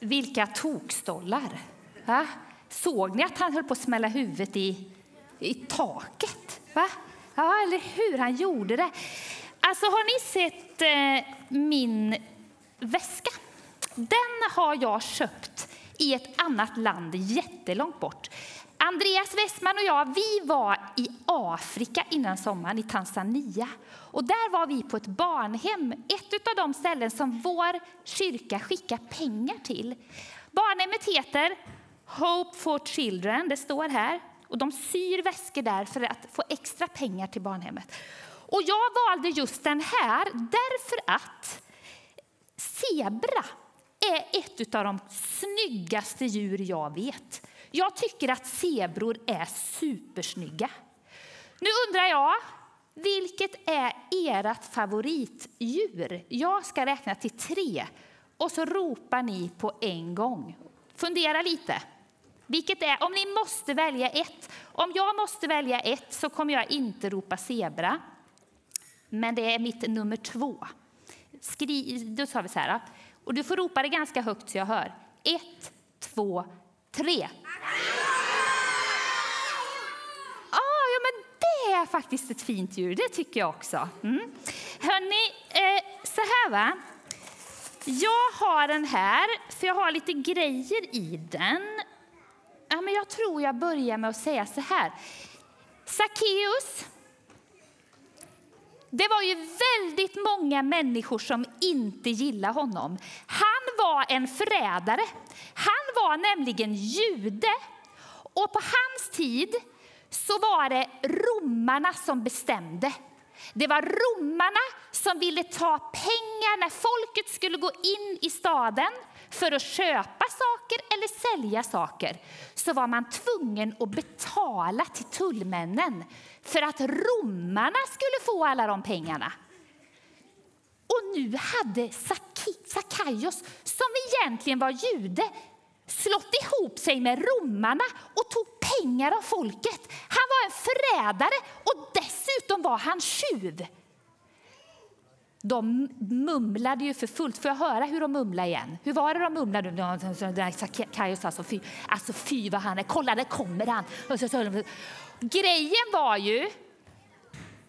vilka tokstollar. Va? Såg ni att han höll på att smälla huvudet i, i taket? Va? Ja, eller hur? Han gjorde det. Alltså, har ni sett eh, min väska? Den har jag köpt i ett annat land jättelångt bort. Andreas Westman och jag vi var i Afrika innan sommaren, i Tanzania. Och där var vi på ett barnhem, ett av de ställen som vår kyrka skickar pengar till. Barnhemmet heter Hope for Children, det står här. Och de syr väskor där för att få extra pengar till barnhemmet. Och jag valde just den här därför att zebra är ett av de snyggaste djur jag vet. Jag tycker att zebror är supersnygga. Nu undrar jag, vilket är ert favoritdjur? Jag ska räkna till tre och så ropar ni på en gång. Fundera lite. Vilket är, om ni måste välja ett, om jag måste välja ett så kommer jag inte ropa zebra. Men det är mitt nummer två. Skri, då sa vi så här, och du får ropa det ganska högt så jag hör. Ett, två, tre. Ah, ja, men det är faktiskt ett fint djur, det tycker jag också. Mm. Hörni, eh, så här va. Jag har den här, för jag har lite grejer i den. Ja, men jag tror jag börjar med att säga så här. Sackeus, det var ju väldigt många människor som inte gillade honom. Han var en förrädare. Han var nämligen jude. Och på hans tid så var det romarna som bestämde. Det var romarna som ville ta pengar när folket skulle gå in i staden för att köpa saker eller sälja saker. Så var man tvungen att betala till tullmännen för att romarna skulle få alla de pengarna. Och nu hade Sackaios, som egentligen var jude, slått ihop sig med romarna och tog pengar av folket. Han var en förrädare och dessutom var han tjuv. De mumlade ju för fullt. Får jag höra hur de mumlade igen? Hur var det de mumlade? Kajus alltså, fy, alltså fy vad han är. Kolla, där kommer han. Grejen var ju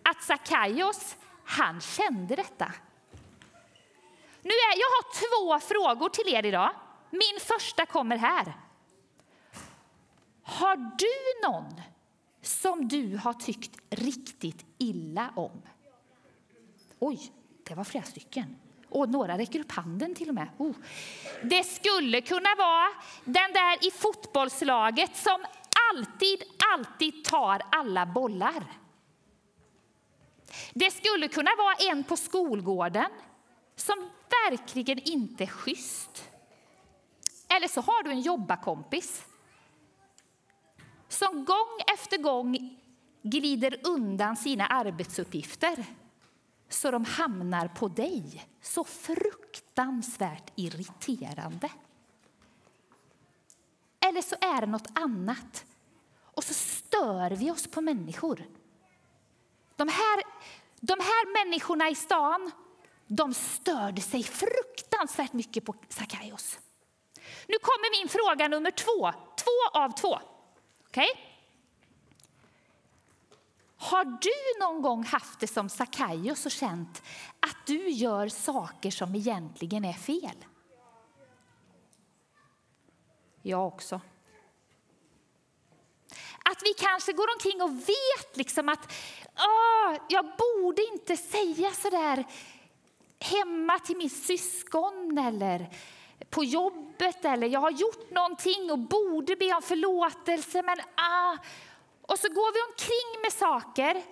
att Sackaios, han kände detta. Nu är, jag har två frågor till er idag. Min första kommer här. Har du någon som du har tyckt riktigt illa om? Oj, det var flera stycken. Och några räcker upp handen till och med. Oh. Det skulle kunna vara den där i fotbollslaget som alltid, alltid tar alla bollar. Det skulle kunna vara en på skolgården som verkligen inte är schysst. Eller så har du en jobbarkompis som gång efter gång glider undan sina arbetsuppgifter så de hamnar på dig. Så fruktansvärt irriterande. Eller så är det något annat. Och så stör vi oss på människor. De här, de här människorna i stan de störde sig fruktansvärt mycket på Sackaios. Nu kommer min fråga nummer två. Två av två. Okay? Har du någon gång haft det som Sackaios och känt att du gör saker som egentligen är fel? Jag också. Att vi kanske går omkring och vet liksom att jag borde inte säga så där hemma till min syskon eller på jobbet eller jag har gjort någonting och borde be om förlåtelse men ah. Och så går vi omkring med saker.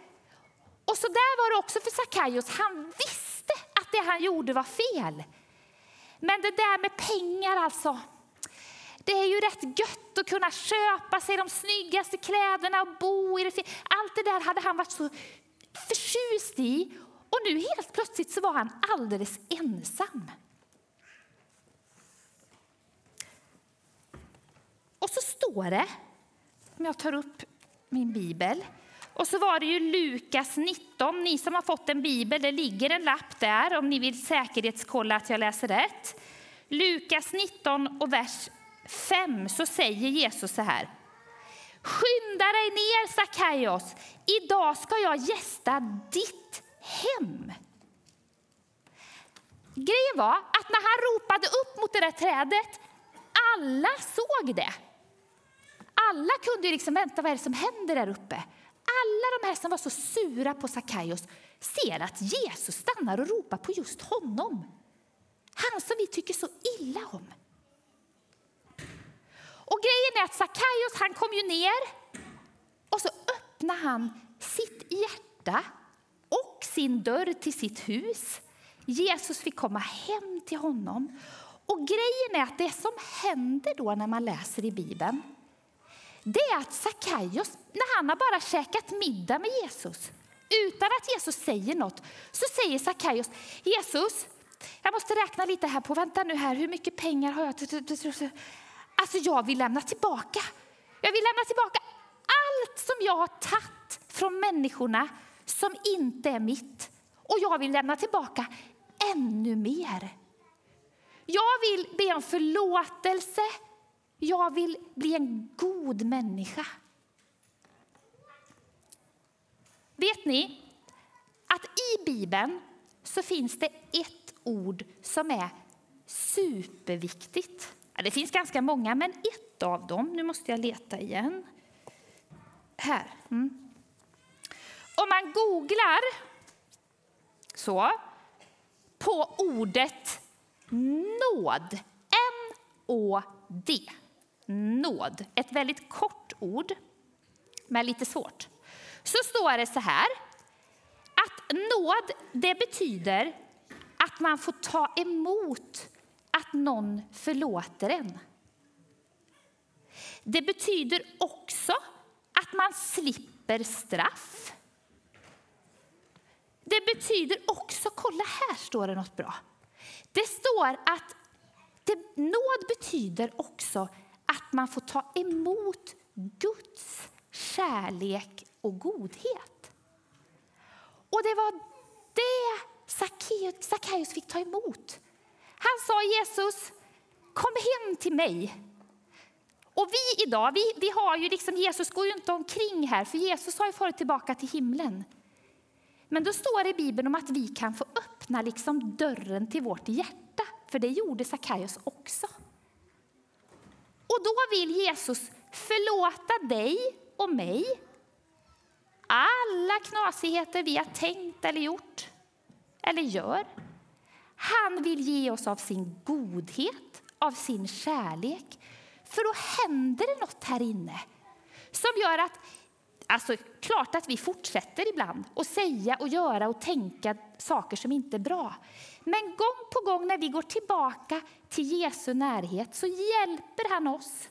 Och så där var det också för Sackaios. Han visste att det han gjorde var fel. Men det där med pengar alltså. Det är ju rätt gött att kunna köpa sig de snyggaste kläderna och bo i det Allt det där hade han varit så förtjust i. Och nu helt plötsligt så var han alldeles ensam. Och så står det, om jag tar upp min bibel, och så var det ju Lukas 19. Ni som har fått en bibel, det ligger en lapp där om ni vill säkerhetskolla att jag läser rätt. Lukas 19 och vers 5 så säger Jesus så här. Skynda dig ner Sackaios, idag ska jag gästa ditt hem. Grejen var att när han ropade upp mot det där trädet, alla såg det. Alla kunde liksom vänta, vad är det som händer där uppe? Alla de här som var så sura på Sackaios ser att Jesus stannar och ropar på just honom. Han som vi tycker så illa om. Och grejen är att Sackaios han kom ju ner och så öppnade han sitt hjärta och sin dörr till sitt hus. Jesus fick komma hem till honom. Och grejen är att det som händer då när man läser i Bibeln, det är att Sackaios, när han har bara käkat middag med Jesus, utan att Jesus säger något, så säger Sackaios, Jesus, jag måste räkna lite här på, vänta nu här, hur mycket pengar har jag? Alltså jag vill lämna tillbaka. Jag vill lämna tillbaka allt som jag har tagit från människorna som inte är mitt. Och jag vill lämna tillbaka ännu mer. Jag vill be om förlåtelse. Jag vill bli en god människa. Vet ni att i Bibeln så finns det ett ord som är superviktigt. Det finns ganska många, men ett av dem, nu måste jag leta igen. Här. Mm. Om man googlar så på ordet nåd, N-Å-D, nåd, ett väldigt kort ord, men lite svårt, så står det så här att nåd, det betyder att man får ta emot att någon förlåter en. Det betyder också att man slipper straff. Det betyder också, kolla här står det något bra. Det står att det, nåd betyder också att man får ta emot Guds kärlek och godhet. Och det var det Sackeus fick ta emot. Han sa Jesus, kom hem till mig. Och vi idag, vi, vi har ju liksom, Jesus går ju inte omkring här, för Jesus har ju farit tillbaka till himlen. Men då står det i Bibeln om att vi kan få öppna liksom dörren till vårt hjärta, för det gjorde Sackaios också. Och då vill Jesus förlåta dig och mig alla knasigheter vi har tänkt eller gjort eller gör. Han vill ge oss av sin godhet, av sin kärlek. För då händer det något här inne som gör att Alltså, klart att vi fortsätter ibland att säga och göra och tänka saker som inte är bra. Men gång på gång när vi går tillbaka till Jesu närhet så hjälper han oss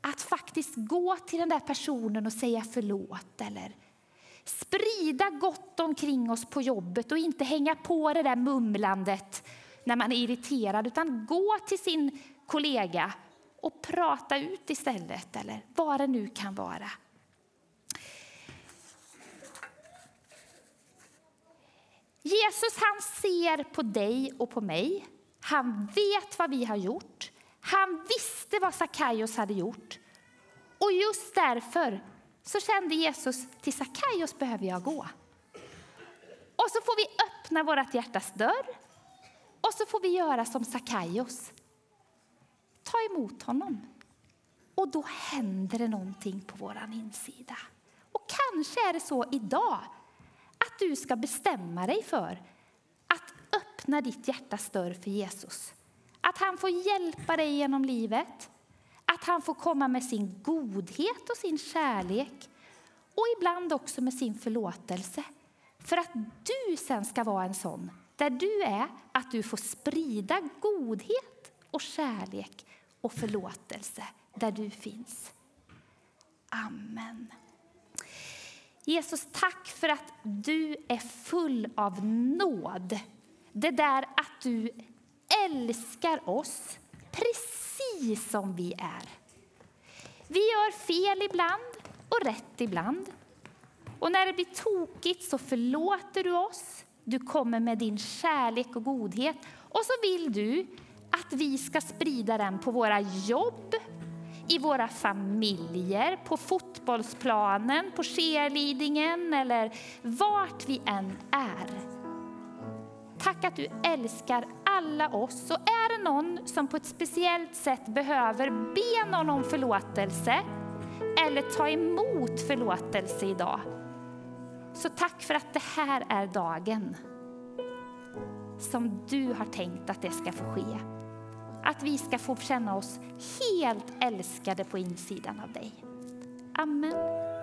att faktiskt gå till den där personen och säga förlåt eller sprida gott omkring oss på jobbet och inte hänga på det där mumlandet när man är irriterad utan gå till sin kollega och prata ut istället eller vad det nu kan vara. Jesus han ser på dig och på mig. Han vet vad vi har gjort. Han visste vad Sackaios hade gjort. Och just därför så kände Jesus, till Sackaios behöver jag gå. Och så får vi öppna vårt hjärtas dörr och så får vi göra som Sackaios. Ta emot honom. Och då händer det någonting på vår insida. Och kanske är det så idag att du ska bestämma dig för att öppna ditt hjärtas dörr för Jesus. Att han får hjälpa dig genom livet att han får komma med sin godhet och sin kärlek och ibland också med sin förlåtelse. För att du sen ska vara en sån, där du är, att du får sprida godhet och kärlek och förlåtelse där du finns. Amen. Jesus, tack för att du är full av nåd. Det där att du älskar oss precis som vi är. Vi gör fel ibland och rätt ibland. Och när det blir tokigt så förlåter du oss. Du kommer med din kärlek och godhet. Och så vill du att vi ska sprida den på våra jobb, i våra familjer, på fotbollsplanen, på cheerleadingen eller vart vi än är. Tack att du älskar alla oss. Och är det någon som på ett speciellt sätt behöver be någon om förlåtelse eller ta emot förlåtelse idag, så tack för att det här är dagen som du har tänkt att det ska få ske. Att vi ska få känna oss helt älskade på insidan av dig. Amen.